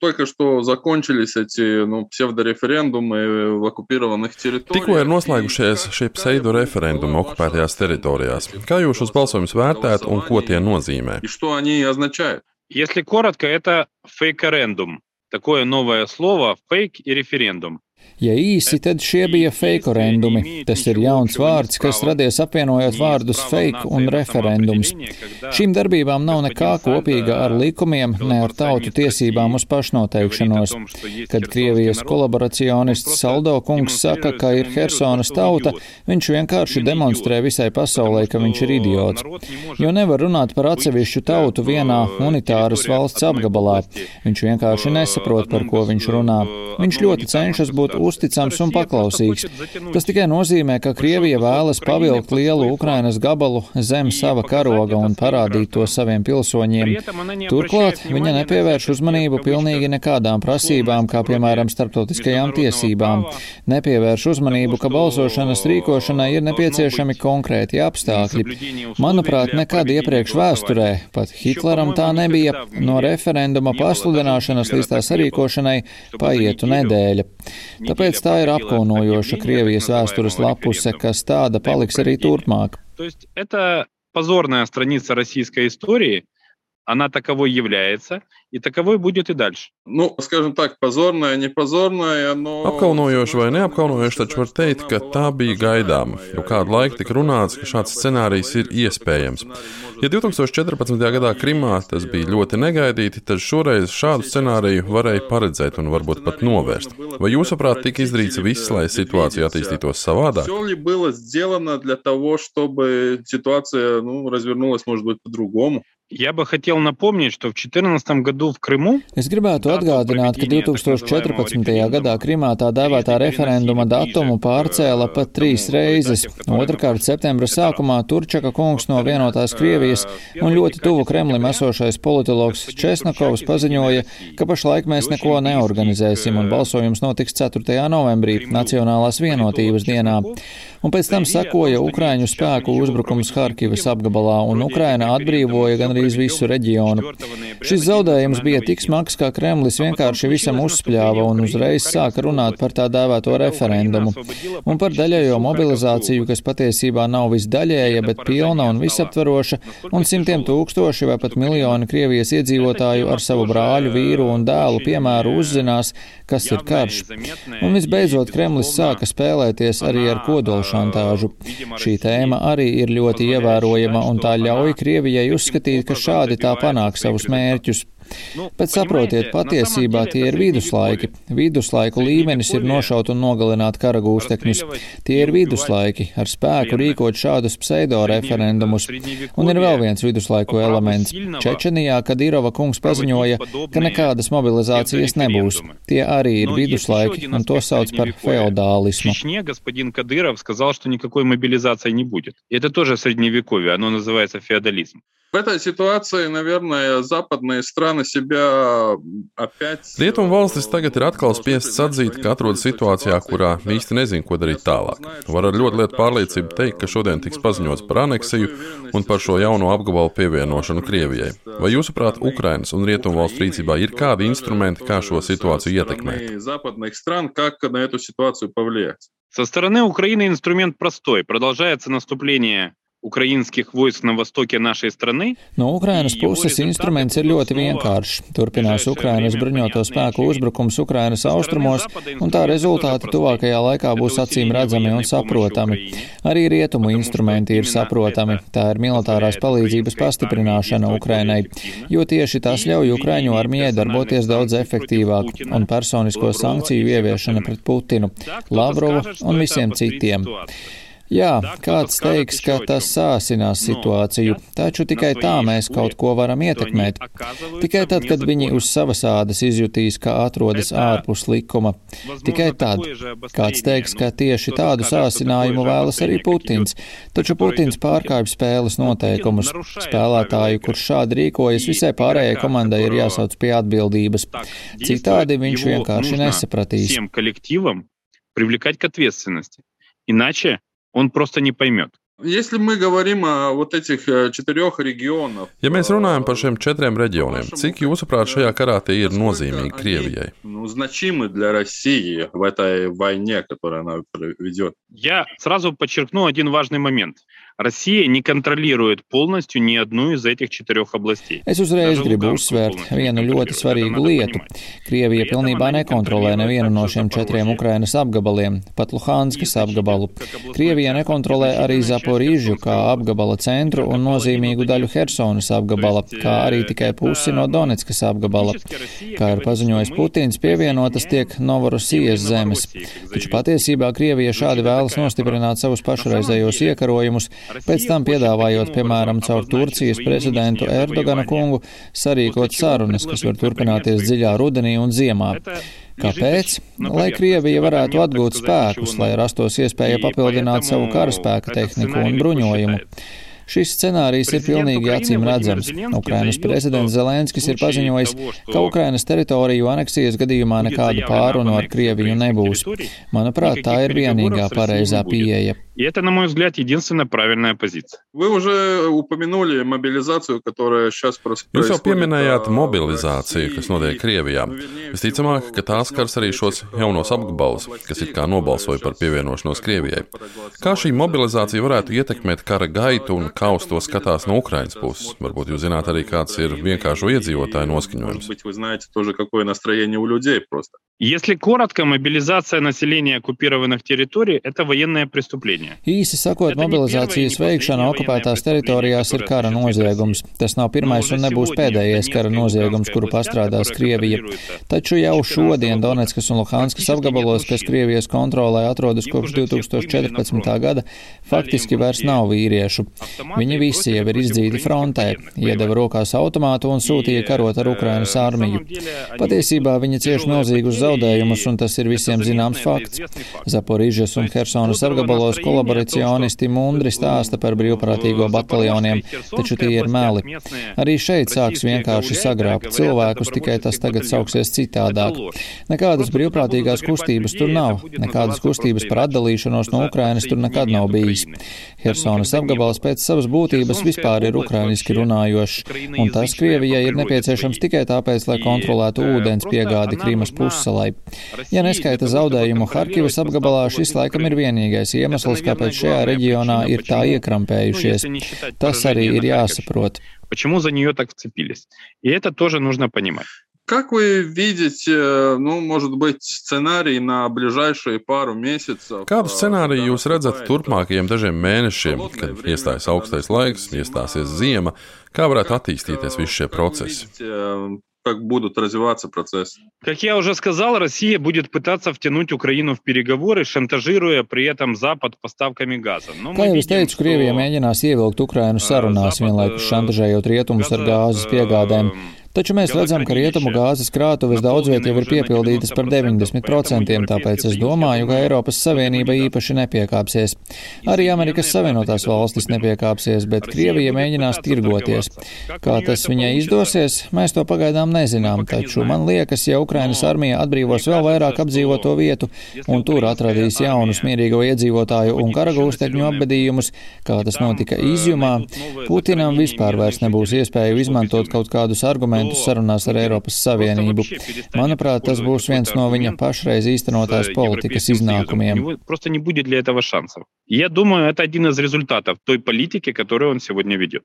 Только что закончились эти nu, pseidorefерендумы в оккупированных территориях. Tikko ir noslēgušies šie pseido referendumi okupētajās teritorijās. Kā jūs šos balsojumus vērtējat un ko tie nozīmē? И что они означают? Если коротко, это фейкорендум. Такое новое слово – фейк и референдум. Ja īsi, tad šie bija feikorendumi. Tas ir jauns vārds, kas radies apvienojot vārdus fake un referendums. Šīm darbībām nav nekā kopīga ar likumiem, ne ar tautu tiesībām uz pašnoteikšanos. Kad Krievijas kolaboracionists Saldo kungs saka, ka ir Hersonas tauta, viņš vienkārši demonstrē visai pasaulē, ka viņš ir idiots. Jo nevar runāt par atsevišķu tautu vienā unitāras valsts apgabalā. Viņš vienkārši nesaprot, par ko viņš runā. Viņš ļoti cenšas būt uzticams un paklausīgs. Tas tikai nozīmē, ka Krievija vēlas pavilkt lielu Ukrainas gabalu zem sava karoga un parādīt to saviem pilsoņiem. Turklāt viņa nepievērš uzmanību pilnīgi nekādām prasībām, kā piemēram starptautiskajām tiesībām. Nepievērš uzmanību, ka balsošanas rīkošanai ir nepieciešami konkrēti apstākļi. Manuprāt, nekad iepriekš vēsturē, pat Hitleram tā nebija, no referenduma pasludināšanas līdz tā sarīkošanai paietu nedēļa. Tāpēc tā ir apkaunojoša Krievijas vēstures lapuse, kas tāda paliks arī turpmāk. Позорная страница российской истории, она таковой является, и таковой будет и дальше. Nu, скажем так, позорная, не позорная, но... Apkaunojoši vai neapkaunojoši, taču var teikt, ka tā bija gaidāma, jo kādu laiku tika runāts, ka šāds scenārijs ir iespējams. Ja 2014. gadā Krimā tas bija ļoti negaidīti, tad šoreiz šādu scenāriju varēja paredzēt un varbūt pat novērst. Vai jūsuprāt, tika izdarīts viss, lai situācija attīstītos savādāk? Все ли было сделано для того, чтобы ситуация ну, развернулась, может быть, по-другому? Я бы хотел напомнить, что в 2014 году в Крыму Es gribētu atgādināt, ka 2014. gadā Krimā tā dēvētā referenduma datumu pārcēla pat trīs reizes. Otrakārt, septembra sākumā Turčaka kungs no vienotās Krievijas un ļoti tuvu Kremlim esošais politologs Česnakovs paziņoja, ka pašlaik mēs neko neorganizēsim un balsojums notiks 4. novembrī, Nacionālās vienotības dienā. Un pēc tam sekoja Ukraiņu spēku uzbrukums Harkivas apgabalā, un Ukraina atbrīvoja gandrīz visu reģionu. Šis zaudējums bija tik smags, ka Kremlis vienkārši visam uzspļāva un uzreiz sāka runāt par tā dēvēto referendumu un par daļējo mobilizāciju, kas patiesībā nav visdaļēja, bet pilna un visaptveroša, un simtiem tūkstoši vai pat miljoni Krievijas iedzīvotāju ar savu brāļu, vīru un dēlu piemēru uzzinās, kas ir karš. Un visbeidzot, Kremlis sāka spēlēties arī ar kodolšantāžu. Šī tēma arī ir ļoti ievērojama, un tā ļauj Krievijai uzskatīt, ka šādi tā panāk savus mērķus. Bet saprotiet, patiesībā tie ir viduslaiki. Viduslaiku līmenis ir nošaut un nogalināt karagūstekņus. Tie ir viduslaiki, ar spēku rīkot šādus pseido-referendumus. Un ir vēl viens viduslaiku elements. Čečenijā, kad Irova kungs paziņoja, ka nekādas mobilizācijas nebūs. Tie arī ir viduslaiki, un to sauc par feodālismu. Чечне господин Кадыров сказал, что никакой мобилизации не будет. И это тоже средневековье, оно называется феодализм. В этой ситуации, наверное, западные страны себя опять... Rietumu valstis tagad ir atkal spiestas atzīt, ka atrodas situācijā, kurā īsti nezin, ko darīt tālāk. Var ar ļoti lietu pārliecību teikt, ka šodien tiks paziņots par aneksiju un par šo jauno apgabalu pievienošanu Krievijai. Vai jūsuprāt, Ukrainas un Rietumu valstu rīcībā ir kādi instrumenti, kā šo situāciju ietekmēt? западных стран, как на эту ситуацию повлиять? Со стороны Украины инструмент простой. Продолжается наступление украинских войск на востоке нашей страны. No Ukrainas puses instruments ir ļoti vienkāršs. Turpinās Ukrainas bruņoto spēku uzbrukums Ukrainas austrumos, un tā rezultāti tuvākajā laikā būs acīm redzami un saprotami. Arī rietumu instrumenti ir saprotami. Tā ir militārās palīdzības pastiprināšana Ukrainai, jo tieši tās ļauj Ukraiņu armijai darboties daudz efektīvāk, un personisko sankciju ieviešana pret Putinu, Lavrovu un visiem citiem. Jā, kāds teiks, ka tas sāsinās situāciju, taču tikai tā mēs kaut ko varam ietekmēt. Tikai tad, kad viņi uz savas ādas izjutīs, ka atrodas ārpus likuma. Tikai tad. Kāds teiks, ka tieši tādu sāsinājumu vēlas arī Putins, taču Putins pārkāpj spēles noteikumus. Spēlētāju, kurš šādi rīkojas, visai pārējai komandai ir jāsauc pie atbildības. Citādi viņš vienkārši nesapratīs. Всем коллективам привлекать к ответственности. Иначе он просто не поймет. Если мы говорим о вот этих э, четырех регионах, ja mēs runājam par šiem četriem reģioniem, cik jūsuprāt šajā karā tie ir nozīmīgi Krievijai? Ну, значимы для России в этой войне, которую она ведет. Я сразу подчеркну один важный момент. Россия не контролирует полностью ни одну из этих четырех областей. Es uzreiz gribu uzsvērt vienu ļoti svarīgu lietu. Krievija pilnībā nekontrolē nevienu no šiem četriem Ukrainas apgabaliem, pat Luhanskas apgabalu. Krievija nekontrolē arī Zaporīžu kā apgabala centru un nozīmīgu daļu Hersonas apgabala, kā arī tikai pusi no Donetskas apgabala. Kā ir paziņojis Putins, pievienotas tiek Novorosijas zemes. Taču patiesībā Krievija šādi vēlas nostiprināt savus pašreizējos iekarojumus, pēc tam piedāvājot, piemēram, caur Turcijas prezidentu Erdogana kungu sarīkot sarunas, kas var turpināties dziļā rudenī un ziemā. Kāpēc? Lai Krievija varētu atgūt spēkus, lai rastos iespēja papildināt savu karaspēka tehniku un bruņojumu. Šis scenārijs ir pilnīgi acīm redzams. Ukrainas prezidents Zelenskis ir paziņojis, ka Ukrainas teritoriju aneksijas gadījumā nekādu pārunu ar Krieviju nebūs. Manuprāt, tā ir vienīgā pareizā pieeja. И это, на мой взгляд, единственная правильная позиция. Вы уже упомянули мобилизацию, которая сейчас происходит. Jūs jau pieminējāt mobilizāciju, kas notiek Krievijā. Visticamāk, ka tās skars arī šos jaunos apgabalus, kas it kā nobalsoja par pievienošanos Krievijai. Kā šī mobilizācija varētu ietekmēt kara gaitu un kā uz to skatās no Ukrainas puses? Varbūt jūs zināt arī, kāds ir vienkāršo iedzīvotāju noskaņojums. Если коротко, мобилизация населения оккупированных территорий – это военное преступление. Īsi sakot, mobilizācijas veikšana okupētās teritorijās ir kara noziegums. Tas nav pirmais un nebūs pēdējais kara noziegums, kuru pastrādās Krievija. Taču jau šodien Donetskas un Luhanskas apgabalos, kas Krievijas kontrolē atrodas kopš 2014. gada, faktiski vairs nav vīriešu. Viņi visi jau ir izdzīti frontē, iedeva rokās automātu un sūtīja karot ar Ukrainas armiju. Patiesībā viņi cieši milzīgus zaudējumus, un tas ir visiem zināms fakts. Zaporīžas un Hersonas apgabalos kolaboracionisti mundri stāsta par brīvprātīgo bataljoniem, taču tie ir meli. Arī šeit sāks vienkārši sagrābt cilvēkus, tikai tas tagad sauksies citādāk. Nekādas brīvprātīgās kustības tur nav, nekādas kustības par atdalīšanos no Ukrainas tur nekad nav bijis. Hersonas apgabals pēc savas būtības vispār ir ukrainiski runājošs, un tas Krievijai ir nepieciešams tikai tāpēc, lai kontrolētu ūdens piegādi Krīmas pussalai. Ja neskaita zaudējumu Harkivas apgabalā, šis laikam ir vienīgais iemesls, kāpēc šajā reģionā ir tā iekrampējušies. Tas arī ir jāsaprot. Почему за нее так вцепились? И это тоже нужно понимать. Как вы видите, ну, может быть, сценарий на ближайшие пару месяцев? Kādu scenāriju jūs redzat turpmākajiem dažiem mēnešiem, kad iestājas augstais laiks, iestāsies ziema? Kā varētu attīstīties visi šie procesi? Как будут развиваться процессы. Как я уже сказал, Россия будет пытаться втянуть Украину в переговоры, шантажируя при этом Запад поставками газа. Но Kā jau es teicu, Krievija mēģinās ievilkt Ukrainu sarunās, vienlaikus šantažējot rietumus ar gāzes piegādēm. Taču mēs redzam, ka rietumu gāzes krātuves daudz viet jau ir piepildītas par 90%, tāpēc es domāju, ka Eiropas Savienība īpaši nepiekāpsies. Arī Amerikas Savienotās valstis nepiekāpsies, bet Krievija mēģinās tirgoties. Kā tas viņai izdosies, mēs to pagaidām nezinām, taču man liekas, ja Ukrainas armija atbrīvos vēl vairāk apdzīvoto vietu un tur atradīs jaunus mierīgo iedzīvotāju un karagūstekņu apbedījumus, kā tas notika izjumā, Putinam vispār vairs nebūs iespēju izmantot kaut kādus argumentus, argumentus sarunās ar Eiropas Savienību. Manuprāt, tas būs viens no viņa pašreiz īstenotās politikas iznākumiem. Я думаю, это один из результатов той политики, которую он сегодня ведет.